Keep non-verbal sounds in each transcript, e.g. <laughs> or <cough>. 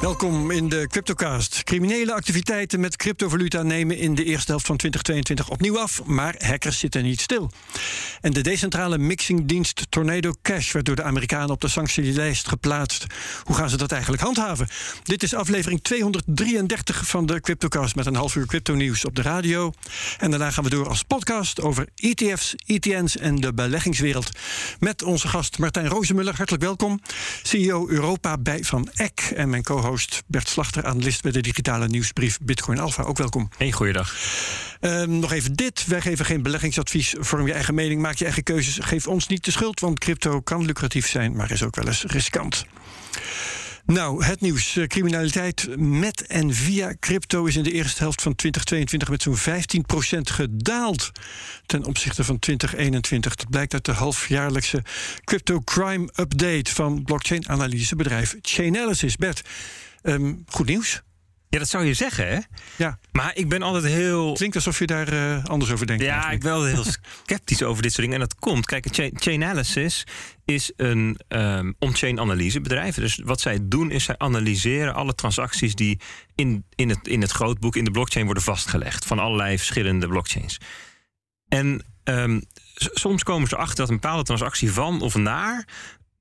Welkom in de Cryptocast. Criminele activiteiten met cryptovaluta nemen in de eerste helft van 2022 opnieuw af, maar hackers zitten niet stil. En de decentrale mixingdienst Tornado Cash werd door de Amerikanen op de sanctielijst geplaatst. Hoe gaan ze dat eigenlijk handhaven? Dit is aflevering 233 van de Cryptocast met een half uur crypto nieuws op de radio. En daarna gaan we door als podcast over ETF's, ETN's en de beleggingswereld. Met onze gast Martijn Rozemuller. Hartelijk welkom. CEO Europa bij Van Eck en mijn co host Bert Slachter, analist bij de digitale nieuwsbrief Bitcoin Alpha. Ook welkom. Hey, goeiedag. Um, nog even dit. Wij geven geen beleggingsadvies. Vorm je eigen mening, maak je eigen keuzes. Geef ons niet de schuld, want crypto kan lucratief zijn, maar is ook wel eens riskant. Nou, het nieuws. Eh, criminaliteit met en via crypto is in de eerste helft van 2022 met zo'n 15% gedaald ten opzichte van 2021. Dat blijkt uit de halfjaarlijkse Crypto Crime Update van blockchain-analysebedrijf Chainalysis. Bert, um, goed nieuws. Ja, dat zou je zeggen, hè? Ja. Maar ik ben altijd heel. Klinkt alsof je daar uh, anders over denkt. Ja, eigenlijk. ik ben wel heel sceptisch over dit soort dingen. En dat komt. Kijk, Chainalysis is een um, on-chain analysebedrijf. Dus wat zij doen, is zij analyseren alle transacties die in, in, het, in het grootboek, in de blockchain worden vastgelegd. Van allerlei verschillende blockchains. En um, soms komen ze achter dat een bepaalde transactie van of naar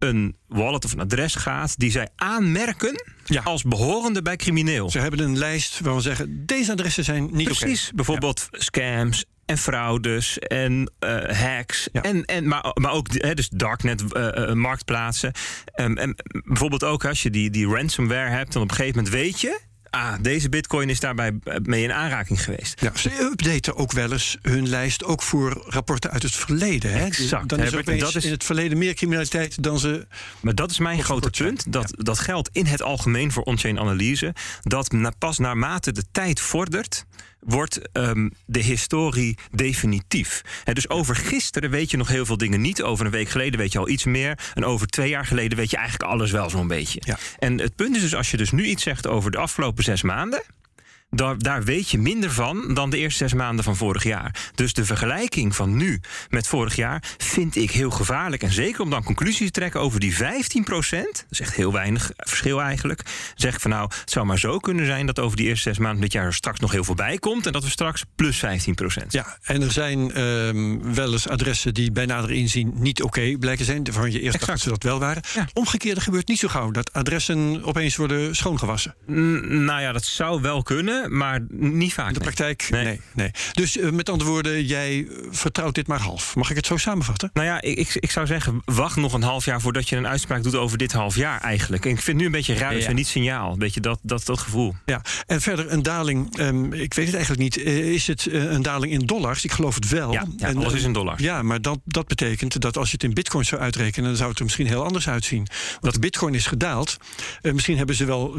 een wallet of een adres gaat die zij aanmerken ja. als behorende bij crimineel. Ze hebben een lijst waar we zeggen: deze adressen zijn niet Precies, okay. bijvoorbeeld ja. scams en fraudes en uh, hacks. Ja. En, en, maar, maar ook he, dus darknet uh, uh, marktplaatsen. Um, en bijvoorbeeld ook als je die, die ransomware hebt, dan op een gegeven moment weet je ah, deze bitcoin is daarbij mee in aanraking geweest. Ja, ze updaten ook wel eens hun lijst, ook voor rapporten uit het verleden. Hè? Exact. Dan is er dat is in het verleden meer criminaliteit dan ze... Maar dat is mijn grote punt. Dat, ja. dat geldt in het algemeen voor on-chain analyse. Dat na, pas naarmate de tijd vordert wordt um, de historie definitief. He, dus over gisteren weet je nog heel veel dingen niet. Over een week geleden weet je al iets meer. En over twee jaar geleden weet je eigenlijk alles wel zo'n beetje. Ja. En het punt is dus, als je dus nu iets zegt over de afgelopen zes maanden. Daar, daar, weet je minder van dan de eerste zes maanden van vorig jaar. Dus de vergelijking van nu met vorig jaar vind ik heel gevaarlijk. En zeker om dan conclusies te trekken over die 15 procent. Dat is echt heel weinig verschil eigenlijk. Zeg ik van nou, het zou maar zo kunnen zijn dat over die eerste zes maanden dit jaar er straks nog heel veel bij komt. En dat we straks plus 15 procent. Ja, en er zijn um, wel eens adressen die bij nader inzien niet oké okay blijken zijn. Waarvan je eerst dacht dat ze dat wel waren. Ja. Omgekeerde gebeurt niet zo gauw. Dat adressen opeens worden schoongewassen. N nou ja, dat zou wel kunnen maar niet vaak. In de praktijk, nee. nee, nee. Dus uh, met andere woorden, jij vertrouwt dit maar half. Mag ik het zo samenvatten? Nou ja, ik, ik zou zeggen, wacht nog een half jaar voordat je een uitspraak doet over dit half jaar eigenlijk. En ik vind nu een beetje ruis ja, en niet signaal. Een beetje dat, dat, dat gevoel. Ja, en verder een daling, um, ik weet het eigenlijk niet. Uh, is het uh, een daling in dollars? Ik geloof het wel. Ja, ja en, alles is in dollars. Ja, maar dat, dat betekent dat als je het in bitcoin zou uitrekenen, dan zou het er misschien heel anders uitzien. Want dat bitcoin is gedaald. misschien hebben ze wel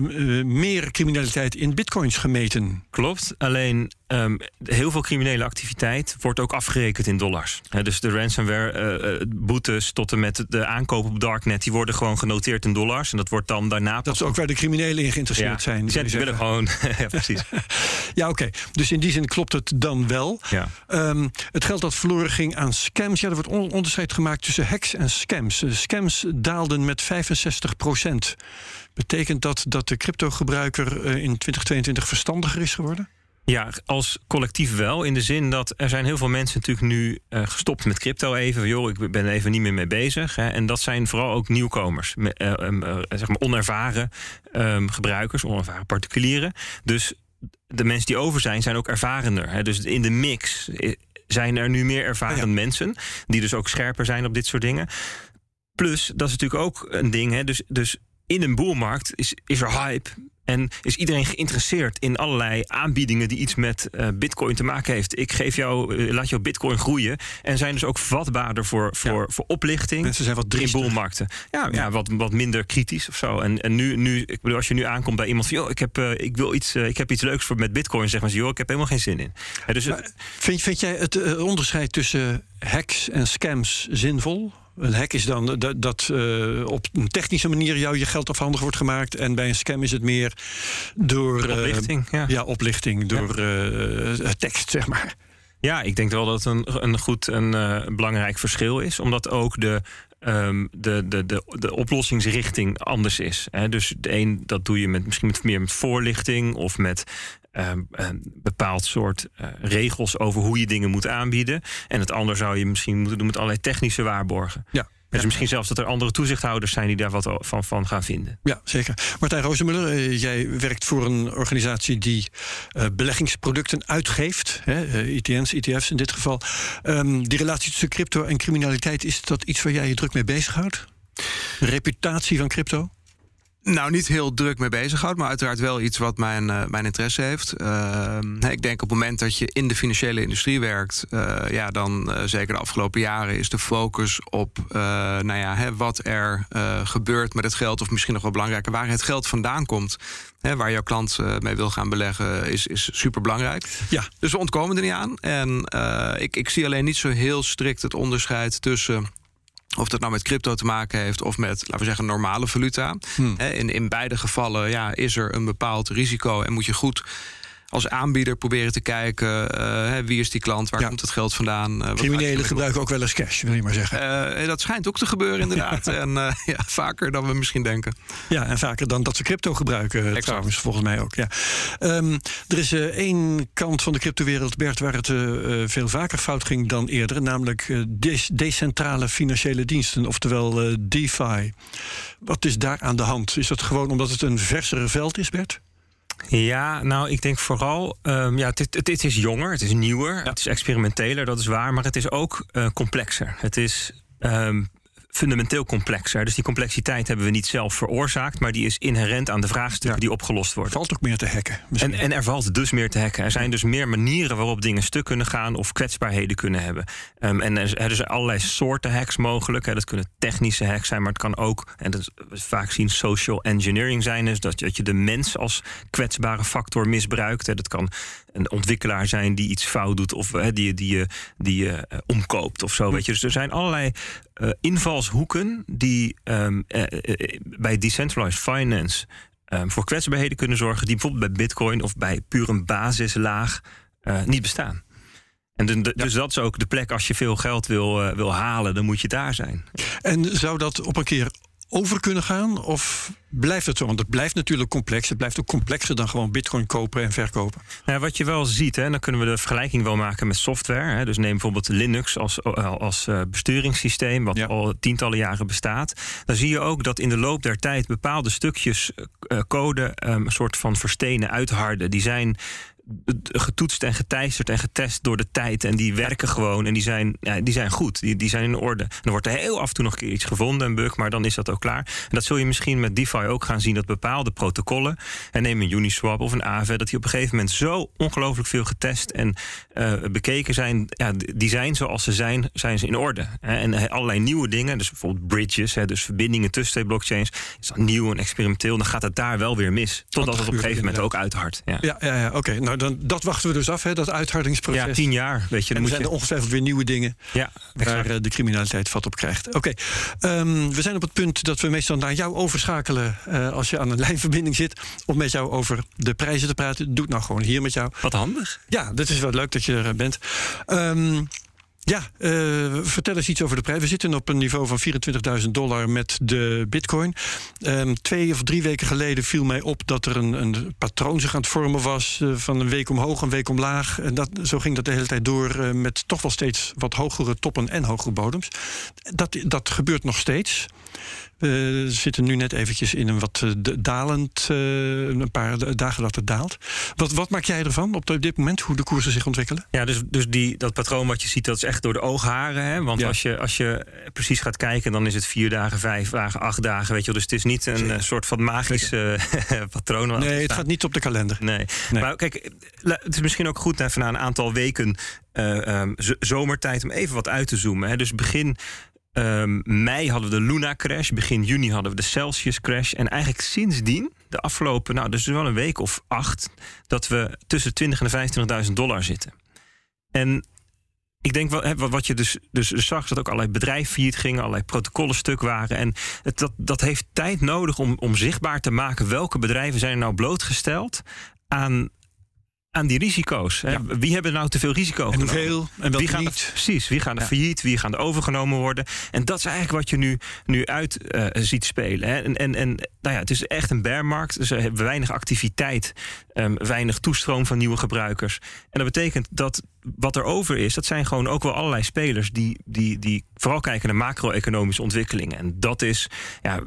meer criminaliteit in bitcoins gemeten. Klopt. Alleen um, heel veel criminele activiteit wordt ook afgerekend in dollars. He, dus de ransomware uh, boetes tot en met de aankoop op darknet, die worden gewoon genoteerd in dollars. En dat wordt dan daarna. Dat is ook waar de criminelen in geïnteresseerd ja, zijn. Die, die willen gewoon. <laughs> ja, precies. <laughs> ja, oké. Okay. Dus in die zin klopt het dan wel. Ja. Um, het geld dat verloren ging aan scams. Ja, er wordt on onderscheid gemaakt tussen hacks en scams. Uh, scams daalden met 65 procent. Betekent dat dat de cryptogebruiker uh, in 2022 verstandiger is geworden? Ja, als collectief wel. In de zin dat er zijn heel veel mensen natuurlijk nu uh, gestopt met crypto even. Joh, ik ben even niet meer mee bezig. Hè. En dat zijn vooral ook nieuwkomers. Uh, uh, zeg maar onervaren um, gebruikers, onervaren particulieren. Dus de mensen die over zijn, zijn ook ervarender. Hè. Dus in de mix zijn er nu meer ervaren ja. mensen. Die dus ook scherper zijn op dit soort dingen. Plus, dat is natuurlijk ook een ding. Hè. Dus, dus in een boelmarkt is, is er hype. En is iedereen geïnteresseerd in allerlei aanbiedingen die iets met uh, bitcoin te maken heeft. Ik geef jou, uh, laat jouw bitcoin groeien. En zijn dus ook vatbaarder voor, voor, ja. voor oplichting. Mensen zijn wat in boelmarkten. Ja, ja, wat, wat minder kritisch of zo. En, en nu, nu, ik bedoel, als je nu aankomt bij iemand van joh, ik heb, uh, ik wil iets, ik heb iets leuks voor met bitcoin, zeg maar joh, ik heb helemaal geen zin in. Dus maar, vind, vind jij het onderscheid tussen hacks en scams zinvol? Een hack is dan dat, dat uh, op een technische manier jou je geld afhandig wordt gemaakt. En bij een scam is het meer door. Oplichting. Uh, ja. ja. oplichting. Door ja. tekst, zeg maar. Ja, ik denk wel dat het een, een goed een belangrijk verschil is. Omdat ook de, um, de, de, de, de oplossingsrichting anders is. Hè. Dus de een, dat doe je met, misschien met, meer met voorlichting of met een bepaald soort uh, regels over hoe je dingen moet aanbieden. En het ander zou je misschien moeten doen met allerlei technische waarborgen. Ja. Dus misschien zelfs dat er andere toezichthouders zijn die daar wat van, van gaan vinden. Ja, zeker. Martijn Roosemuller, uh, jij werkt voor een organisatie die uh, beleggingsproducten uitgeeft. Hè, ETN's, ETF's in dit geval. Um, die relatie tussen crypto en criminaliteit, is dat iets waar jij je druk mee bezighoudt? De reputatie van crypto? Nou, niet heel druk mee bezighoudt, maar uiteraard wel iets wat mijn, uh, mijn interesse heeft. Uh, ik denk op het moment dat je in de financiële industrie werkt, uh, ja, dan zeker de afgelopen jaren is de focus op nou ja, hè, wat er gebeurt met het geld, of misschien nog wel belangrijker, waar het geld vandaan komt. Hè, waar jouw klant mee wil gaan beleggen, is, is super belangrijk. Ja. Dus we ontkomen er niet aan. En ik, ik zie alleen niet zo heel strikt het onderscheid tussen of dat nou met crypto te maken heeft of met, laten we zeggen, normale valuta. Hmm. In, in beide gevallen ja, is er een bepaald risico en moet je goed als aanbieder proberen te kijken uh, wie is die klant, waar komt het geld vandaan. Uh, Criminelen gebruiken ook wel eens cash, wil je maar zeggen. Uh, dat schijnt ook te gebeuren <laughs> inderdaad. en ja, vaker dan we misschien denken. Ja, en vaker dan dat ze crypto gebruiken exact. trouwens, volgens mij ook. Ja. Um, er is één kant van de cryptowereld, Bert, waar het veel vaker fout ging dan eerder. Namelijk de decentrale financiële diensten, oftewel DeFi. Wat is daar aan de hand? Is dat gewoon omdat het een versere veld is, Bert? Ja, nou, ik denk vooral, um, ja, het, is jonger, het is nieuwer, ja. het is experimenteler, dat is waar, maar het is ook uh, complexer. Het is um, fundamenteel complexer. Dus die complexiteit hebben we niet zelf veroorzaakt, maar die is inherent aan de vraagstukken ja. die opgelost worden. Valt ook meer te hacken. En, en, er valt dus meer te hacken. Er zijn dus meer manieren waarop dingen stuk kunnen gaan of kwetsbaarheden kunnen hebben. Um, en er, er zijn allerlei soorten hacks mogelijk. Hè. Dat kunnen technische hacks zijn, maar het kan ook, en dat we vaak zien social engineering zijn, dus dat, dat je de mens als kwetsbare factor misbruikt. Hè. Dat kan een ontwikkelaar zijn die iets fout doet of hè, die, die, die, die je uh, omkoopt of zo. Weet je. Dus er zijn allerlei uh, invalshoeken die um, uh, bij decentralized finance um, voor kwetsbaarheden kunnen zorgen, die bijvoorbeeld bij Bitcoin of bij puur een basislaag niet bestaan. En de, de, ja. dus dat is ook de plek als je veel geld wil, wil halen, dan moet je daar zijn. En zou dat op een keer over kunnen gaan? Of blijft het zo? Want het blijft natuurlijk complex. Het blijft ook complexer dan gewoon bitcoin kopen en verkopen. Nou, wat je wel ziet, hè, dan kunnen we de vergelijking wel maken met software. Hè. Dus neem bijvoorbeeld Linux als, als uh, besturingssysteem, wat ja. al tientallen jaren bestaat. Dan zie je ook dat in de loop der tijd bepaalde stukjes uh, code um, een soort van verstenen, uitharden. Die zijn getoetst en geteisterd en getest door de tijd. En die werken gewoon en die zijn, ja, die zijn goed. Die, die zijn in orde. En er wordt er heel af en toe nog een keer iets gevonden, een bug, maar dan is dat ook klaar. En dat zul je misschien met DeFi ook gaan zien, dat bepaalde protocollen, en neem een Uniswap of een Aave, dat die op een gegeven moment zo ongelooflijk veel getest en uh, bekeken zijn. Ja, die zijn zoals ze zijn, zijn ze in orde. En allerlei nieuwe dingen, dus bijvoorbeeld bridges, dus verbindingen tussen twee blockchains, is dan nieuw en experimenteel. Dan gaat het daar wel weer mis. Totdat het op een gegeven moment ook uithardt. Ja, ja, ja, ja oké. Okay. Nou, dan, dat wachten we dus af, hè, dat uithardingsproces. Ja, tien jaar. Weet je, dan en er zijn er ongetwijfeld weer nieuwe dingen ja, waar uh, de criminaliteit vat op krijgt. Oké, okay. um, we zijn op het punt dat we meestal naar jou overschakelen uh, als je aan een <laughs> lijnverbinding zit. Om met jou over de prijzen te praten. Doe het nou gewoon hier met jou. Wat handig. Ja, dat is wel leuk dat je er bent. Um, ja, uh, vertel eens iets over de prijs. We zitten op een niveau van 24.000 dollar met de bitcoin. Um, twee of drie weken geleden viel mij op dat er een, een patroon zich aan het vormen was... Uh, van een week omhoog, een week omlaag. En dat, zo ging dat de hele tijd door uh, met toch wel steeds wat hogere toppen en hogere bodems. Dat, dat gebeurt nog steeds. We zitten nu net eventjes in een wat eh, dalend, uh, een paar dagen dat het daalt. Wat, wat maak jij ervan op dit moment, hoe de koersen zich ontwikkelen? Ja, dus, dus die, dat patroon wat je ziet, dat is echt door de oogharen. Hè? Want als, je, als je precies gaat kijken, dan is het vier dagen, vijf dagen, acht dagen. Weet je wel. Dus het is niet een soort van magisch <laughs> patroon. Nee, het gaat niet op de kalender. Nee. nee. Maar kijk, het is misschien ook goed even na een aantal weken uh, um, zomertijd om even wat uit te zoomen. Hè. Dus begin um, mei hadden we de Luna crash, begin juni hadden we de Celsius crash. En eigenlijk sindsdien, de afgelopen, nou, dus wel een week of acht, dat we tussen 20 en 25.000 dollar zitten. En ik denk wel, wat je dus, dus zag, dat ook allerlei bedrijven failliet gingen, allerlei protocollen stuk waren. En het, dat, dat heeft tijd nodig om, om zichtbaar te maken welke bedrijven zijn er nou blootgesteld aan aan die risico's. Hè? Wie hebben nou te veel risico En hoeveel en wie gaan niet? precies, wie gaan er failliet, wie gaan er overgenomen worden. En dat is eigenlijk wat je nu, nu uit uh, ziet spelen. Hè? En, en, en nou ja, het is echt een bearmarkt. Dus we hebben weinig activiteit, um, weinig toestroom van nieuwe gebruikers. En dat betekent dat wat er over is, dat zijn gewoon ook wel allerlei spelers die, die, die vooral kijken naar macro-economische ontwikkelingen. En dat is ja,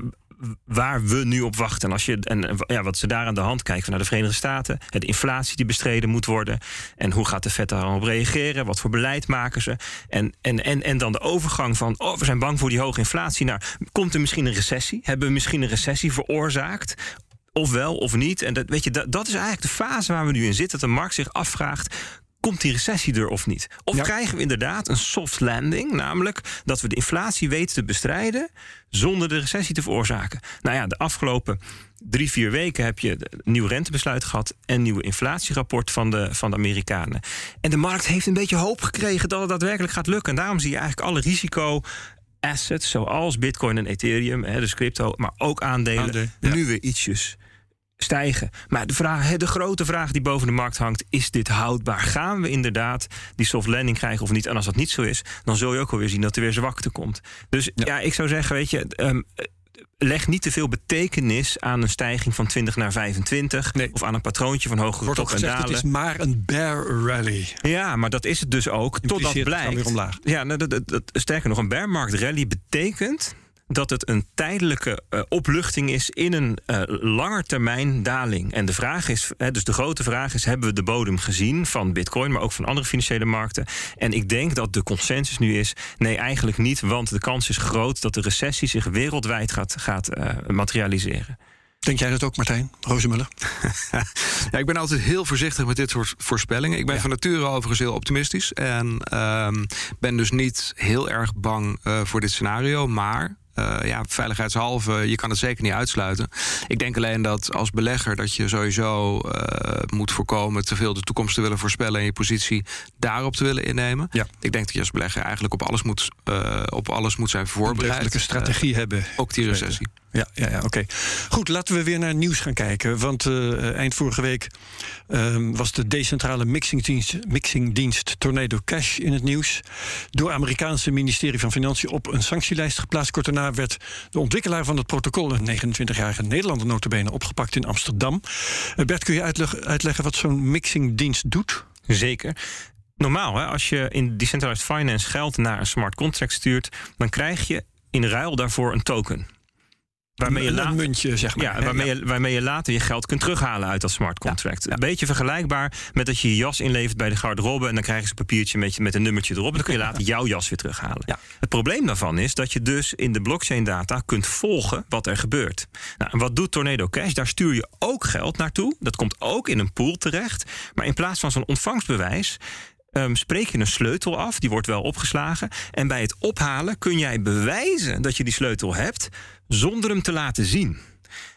waar we nu op wachten. En, als je, en ja, wat ze daar aan de hand kijken naar de Verenigde Staten, de inflatie die bestreden moet worden. En hoe gaat de Fed daarop reageren? Wat voor beleid maken ze? En, en, en, en dan de overgang van, oh, we zijn bang voor die hoge inflatie. Naar, komt er misschien een recessie? Hebben we misschien een recessie veroorzaakt? Of wel of niet. En dat, weet je, dat, dat is eigenlijk de fase waar we nu in zitten. Dat de markt zich afvraagt: komt die recessie er of niet? Of krijgen we inderdaad een soft landing, namelijk dat we de inflatie weten te bestrijden zonder de recessie te veroorzaken? Nou ja, de afgelopen drie, vier weken heb je een nieuw rentebesluit gehad en een nieuwe inflatierapport van de, van de Amerikanen. En de markt heeft een beetje hoop gekregen dat het daadwerkelijk gaat lukken. En daarom zie je eigenlijk alle risico assets, zoals Bitcoin en Ethereum, dus crypto, maar ook aandelen, nu weer ietsjes stijgen. Maar de, vraag, de grote vraag die boven de markt hangt, is dit houdbaar? Gaan we inderdaad die soft landing krijgen of niet? En als dat niet zo is, dan zul je ook alweer zien dat er weer zwakte komt. Dus ja, ik zou zeggen, weet je, um, leg niet te veel betekenis aan een stijging van 20 naar 25. Nee. Of aan een patroontje van hogere Wordt top en dalen. Het is maar een bear rally. Ja, maar dat is het dus ook. Totdat blijkt. Weer omlaag. Ja, nou, dat, dat, dat, sterker nog, een bear market rally betekent dat het een tijdelijke uh, opluchting is in een uh, langetermijn daling. En de vraag is, hè, dus de grote vraag is: hebben we de bodem gezien van Bitcoin, maar ook van andere financiële markten? En ik denk dat de consensus nu is: nee, eigenlijk niet, want de kans is groot dat de recessie zich wereldwijd gaat, gaat uh, materialiseren. Denk jij dat ook, Martijn Rozemuller? <laughs> ja, ik ben altijd heel voorzichtig met dit soort voorspellingen. Ik ben van nature overigens heel optimistisch. En uh, ben dus niet heel erg bang uh, voor dit scenario. Maar ja, veiligheidshalve, je kan het zeker niet uitsluiten. Ik denk alleen dat als belegger dat je sowieso uh, moet voorkomen te veel de toekomst te willen voorspellen en je positie daarop te willen innemen. Ja. Ik denk dat je als belegger eigenlijk op alles moet, uh, op alles moet zijn voorbereid. Een strategie hebben. Ook die recessie. Ja, ja, ja oké. Goed, laten we weer naar nieuws gaan kijken. Want uh, eind vorige week uh, was de decentrale mixingdienst, mixingdienst Tornado Cash in het nieuws. Door het Amerikaanse ministerie van Financiën op een sanctielijst geplaatst. Kort daarna werd de ontwikkelaar van het protocol, een 29-jarige Nederlander notabene, opgepakt in Amsterdam. Uh, Bert, kun je uitleg, uitleggen wat zo'n mixingdienst doet? Zeker. Normaal, hè, als je in decentralized finance geld naar een smart contract stuurt, dan krijg je in ruil daarvoor een token. Waarmee je later, een muntje, zeg maar. Ja, waarmee, Je, waarmee je later je geld kunt terughalen uit dat smart contract. Een beetje vergelijkbaar met dat je je jas inlevert bij de garderobe... en dan krijg je een papiertje met, met een nummertje erop... en dan kun je <laughs> later jouw jas weer terughalen. Het probleem daarvan is dat je dus in de blockchain data... kunt volgen wat er gebeurt. Nou, en wat doet Tornado Cash? Daar stuur je ook geld naartoe. Dat komt ook in een pool terecht. Maar in plaats van zo'n ontvangstbewijs... Um, spreek je een sleutel af, die wordt wel opgeslagen. En bij het ophalen kun jij bewijzen dat je die sleutel hebt zonder hem te laten zien.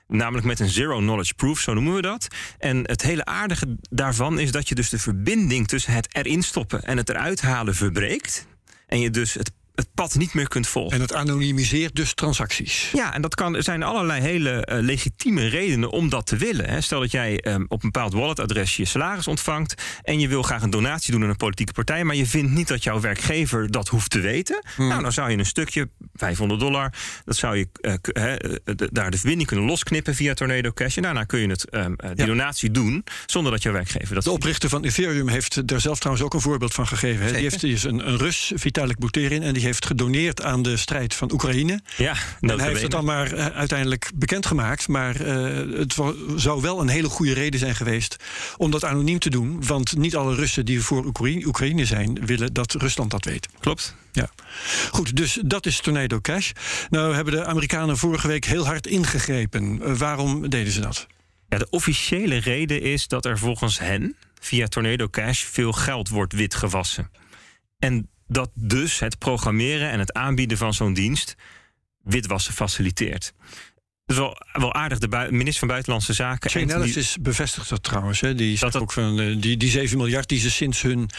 Namelijk met een zero knowledge proof, zo noemen we dat. En het hele aardige daarvan is dat je dus de verbinding tussen het erin stoppen en het eruit halen verbreekt. En je dus het het pad niet meer kunt volgen. En het anonimiseert dus transacties. Ja, en dat kan, er zijn allerlei hele uh, legitieme redenen om dat te willen. Hè. Stel dat jij um, op een bepaald walletadres je salaris ontvangt... en je wil graag een donatie doen aan een politieke partij... maar je vindt niet dat jouw werkgever dat hoeft te weten. Hmm. Nou, dan zou je een stukje, 500 dollar... dat zou je uh, uh, daar de verbinding kunnen losknippen via Tornado Cash... en daarna kun je het, um, die ja. donatie doen zonder dat jouw werkgever dat De oprichter van Ethereum heeft daar zelf trouwens ook een voorbeeld van gegeven. Hè. Die heeft dus een, een Rus, Vitalik Buterin... en die die heeft gedoneerd aan de strijd van Oekraïne. Ja, en hij heeft het dan maar uh, uiteindelijk bekendgemaakt. Maar uh, het zou wel een hele goede reden zijn geweest om dat anoniem te doen. Want niet alle Russen die voor Oekraïne, Oekraïne zijn, willen dat Rusland dat weet. Klopt. Ja. Goed, dus dat is Tornado Cash. Nou hebben de Amerikanen vorige week heel hard ingegrepen. waarom deden ze dat? Ja, de officiële reden is dat er volgens hen via Tornado Cash veel geld wordt witgewassen. En dat dus het programmeren en het aanbieden van zo'n dienst witwassen faciliteert is wel, wel aardig. De minister van Buitenlandse Zaken. Chainalysis die, bevestigt dat trouwens. Hè. Die, dat ook van, uh, die, die 7 miljard die ze sinds hun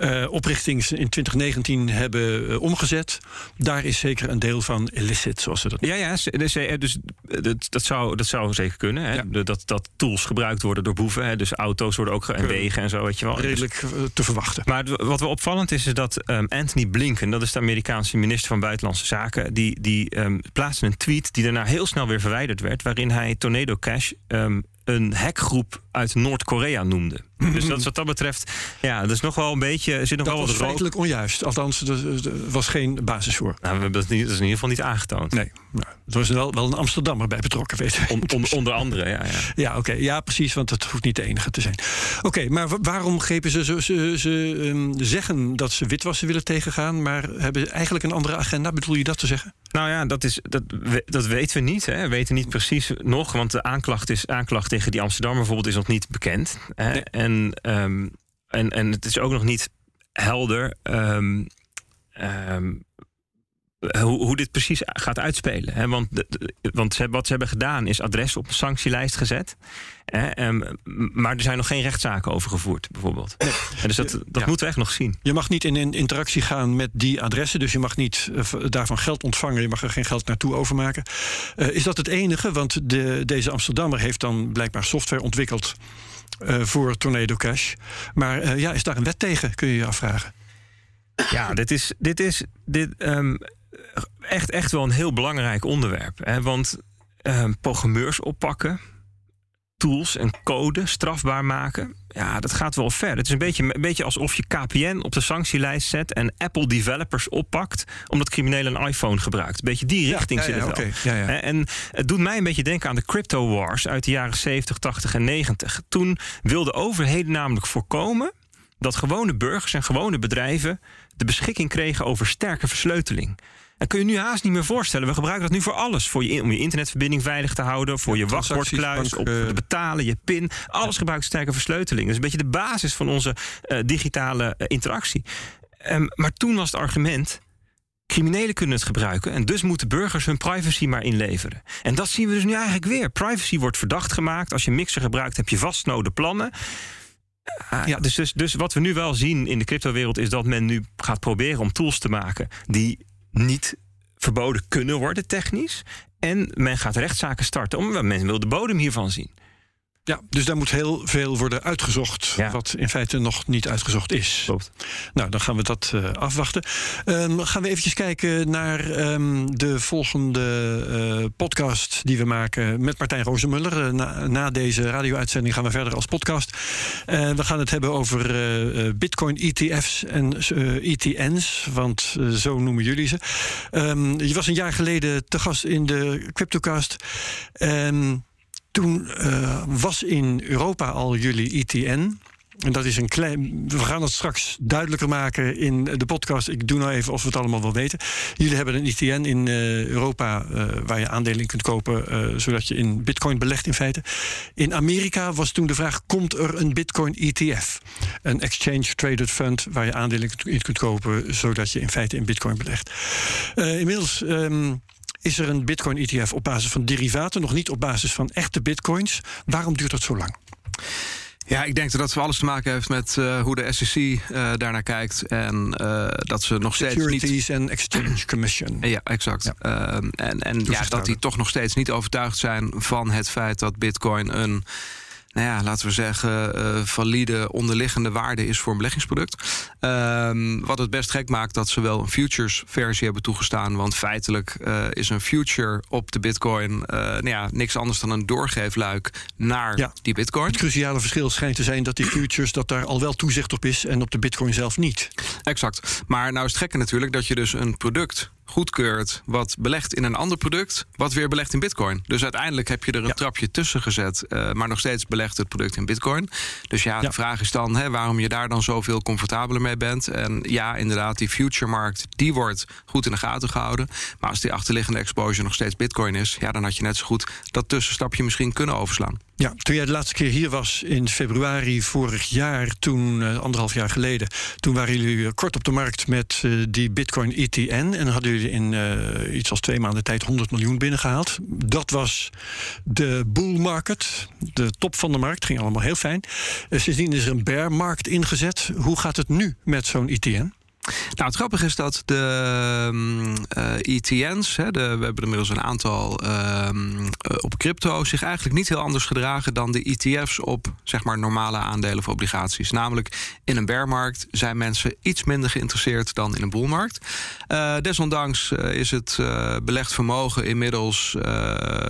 uh, oprichting in 2019 hebben uh, omgezet. Daar is zeker een deel van illicit, zoals ze dat Ja, ja dus, dus dat, dat, zou, dat zou zeker kunnen. Hè. Ja. Dat, dat tools gebruikt worden door boeven. Hè. Dus auto's worden ook en wegen en zo. Weet je wel. Redelijk te verwachten. Maar wat wel opvallend is, is dat um, Anthony Blinken, dat is de Amerikaanse minister van Buitenlandse Zaken, die, die um, plaatste een tweet die daarna heel snel weer werd, waarin hij Tornado Cash um, een hackgroep uit Noord-Korea noemde. Dus dat, wat dat betreft, ja, dat is nog wel een beetje. Zit nog dat wel was feitelijk onjuist. Althans, er was geen basis voor. Nou, we hebben dat, niet, dat is in ieder geval niet aangetoond. Nee, nou, er was wel, wel een Amsterdammer bij betrokken, weet On, on, onder andere, ja. Ja, ja oké. Ja, precies, want het hoeft niet de enige te zijn. Oké, maar waarom grepen ze... Ze, ze, ze um, zeggen dat ze witwassen willen tegengaan... maar hebben eigenlijk een andere agenda? Bedoel je dat te zeggen? Nou ja, dat, is, dat, dat weten we niet. Hè. We weten niet precies nog, want de aanklacht, is, aanklacht tegen die Amsterdammer bijvoorbeeld is nog niet bekend. Hè. En, um, en, en het is ook nog niet helder um, um, hoe, hoe, dit precies gaat uitspelen. Hè? Want, de, want ze, wat ze hebben gedaan is adres op een sanctielijst gezet. Hè? Um, maar er zijn nog geen rechtszaken over gevoerd, bijvoorbeeld. Nee. dus dat, dat ja. moeten we echt nog zien. Je mag niet in, in interactie gaan met die adressen. Dus je mag niet uh, daarvan geld ontvangen. Je mag er geen geld naartoe overmaken. Uh, is dat het enige? Want de, deze Amsterdammer heeft dan blijkbaar software ontwikkeld... Uh, voor Tornado Cash. Maar ja, is daar een wet tegen, kun je je afvragen. Ja, dit is, dit is dit, um, echt, echt wel een heel belangrijk onderwerp. Hè? Want um, programmeurs oppakken, tools en code strafbaar maken. Ja, dat gaat wel ver. Het is een beetje, een beetje alsof je KPN op de sanctielijst zet en Apple developers oppakt omdat criminelen een iPhone gebruikt. Een beetje die richting ja, ja, zit het okay. wel. En het doet mij een beetje denken aan de crypto wars uit de jaren 70, 80 en 90. Toen wilden overheden namelijk voorkomen dat gewone burgers en gewone bedrijven de beschikking kregen over sterke versleuteling. En kun je nu haast niet meer voorstellen. We gebruiken dat nu voor alles. Voor je, om je internetverbinding veilig te houden. Voor je wachtwoordkluis. Op te betalen, je pin. Alles gebruikt sterke versleuteling. Dat is een beetje de basis van onze uh, digitale uh, interactie. Um, maar toen was het argument. Criminelen kunnen het gebruiken en dus moeten burgers hun privacy maar inleveren. En dat zien we dus nu eigenlijk weer. Privacy wordt verdacht gemaakt. Als je mixer gebruikt, heb je vastnode plannen. Uh, ja, dus, dus, dus wat we nu wel zien in de cryptowereld is dat men nu gaat proberen om tools te maken die niet verboden kunnen worden technisch. En men gaat rechtszaken starten. Omdat men wil de bodem hiervan zien. Ja, dus daar moet heel veel worden uitgezocht. Ja. Wat in feite nog niet uitgezocht is. Klopt. Nou, dan gaan we dat uh, afwachten. Um, gaan we eventjes kijken naar um, de volgende uh, podcast die we maken met Martijn Rozemuller. Uh, na, na, deze radio-uitzending gaan we verder als podcast. we gaan het hebben over Bitcoin ETF's en ETN's. Want zo noemen jullie ze. Um, je was een jaar geleden te gast in de Cryptocast. En toen uh, was in Europa al jullie ITN. En dat is een klein. We gaan het straks duidelijker maken in de podcast. Ik doe nou even of we het allemaal wel weten. Jullie hebben een ITN in uh, Europa uh, waar je aandelen in kunt kopen, zodat je in Bitcoin belegt in feite. In Amerika was toen de vraag: komt er een Bitcoin ETF? Een Exchange Traded Fund waar je aandelen in kunt kopen, zodat je in feite in Bitcoin belegt. inmiddels. Um, is er een Bitcoin-ETF op basis van derivaten, nog niet op basis van echte Bitcoins. Waarom duurt dat zo lang? Ja, ik denk dat dat alles te maken heeft met uh, hoe de SEC uh, daarnaar kijkt. En uh, dat ze nog steeds Securities niet... and Exchange Commission. ja, exact. Ja. en en ja, dat die toch nog steeds niet overtuigd zijn van het feit dat Bitcoin een nou ja, laten we zeggen, uh, valide onderliggende waarde is voor een beleggingsproduct. Ehm, wat het best gek maakt dat ze wel een futures versie hebben toegestaan. Want feitelijk uh, is een future op de bitcoin uh, nou ja, niks anders dan een doorgeefluik naar Ja. die bitcoin. Het cruciale verschil schijnt te zijn dat die futures, dat daar al wel toezicht op is en op de bitcoin zelf niet. Exact. Maar nou is het gekke natuurlijk dat je dus een product goedkeurt wat belegt in een ander product, wat weer belegt in bitcoin. Dus uiteindelijk heb je er een Ja. trapje tussen gezet, eh, maar nog steeds belegt het product in bitcoin. Dus ja, Ja. de vraag is dan hè, waarom je daar dan zoveel comfortabeler mee bent. En ja, inderdaad, die future-markt, die wordt goed in de gaten gehouden. Maar als die achterliggende exposure nog steeds bitcoin is, ja, dan had je net zo goed dat tussenstapje misschien kunnen overslaan. Ja, toen jij de laatste keer hier was in februari vorig jaar, toen eh, anderhalf jaar geleden, toen waren jullie eh, kort op de markt met eh, die Bitcoin ETN en hadden jullie in iets als twee maanden tijd 100 miljoen binnengehaald. Dat was de bull market, de top van de markt, ging allemaal heel fijn. Sindsdien is er een bear market ingezet. Hoe gaat het nu met zo'n ETN? Nou, het grappige is dat de mm, eh, ETN's, hè, de, we hebben er inmiddels een aantal ehm, eh, op crypto, zich eigenlijk niet heel anders gedragen dan de ETF's op zeg maar, normale aandelen of obligaties. Namelijk in een bearmarkt zijn mensen iets minder geïnteresseerd dan in een boelmarkt. Eh, desondanks is het belegd vermogen inmiddels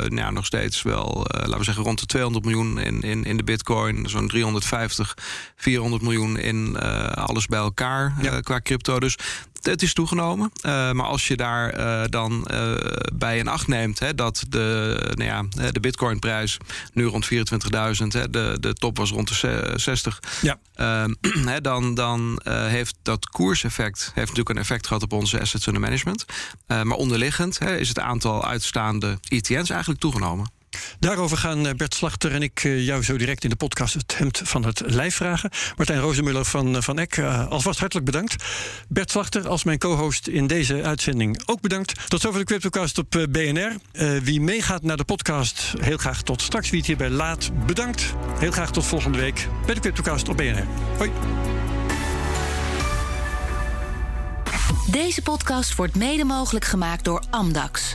nou, nog steeds wel, laten we zeggen, rond de 200 miljoen in, in, in de bitcoin, zo'n 350, 400 miljoen in alles bij elkaar Ja. qua crypto. Dus het is toegenomen. Eh, maar als je daar eh, dan eh, bij in acht neemt hè, dat de, nou ja, de bitcoinprijs nu rond 24.000, hè, de, de top was rond de ze- 60. Ja. Ehm, <clears throat> hè, dan dan heeft dat koerseffect heeft natuurlijk een effect gehad op onze assets under management. Maar onderliggend hè, is het aantal uitstaande ETN's eigenlijk toegenomen. Daarover gaan eh, Bert Slachter en ik eh, jou zo direct in de podcast het hemd van het lijf vragen. Martijn Rozenmuller van, eh, van Eck, alvast hartelijk bedankt. Bert Slachter als mijn co-host in deze uitzending ook bedankt. Tot zover de Cryptocast op BNR. Wie meegaat naar de podcast, heel graag tot straks. Wie het hierbij laat, bedankt. Heel graag tot volgende week bij de Cryptocast op BNR. Hoi. Deze podcast wordt mede mogelijk gemaakt door Amdax.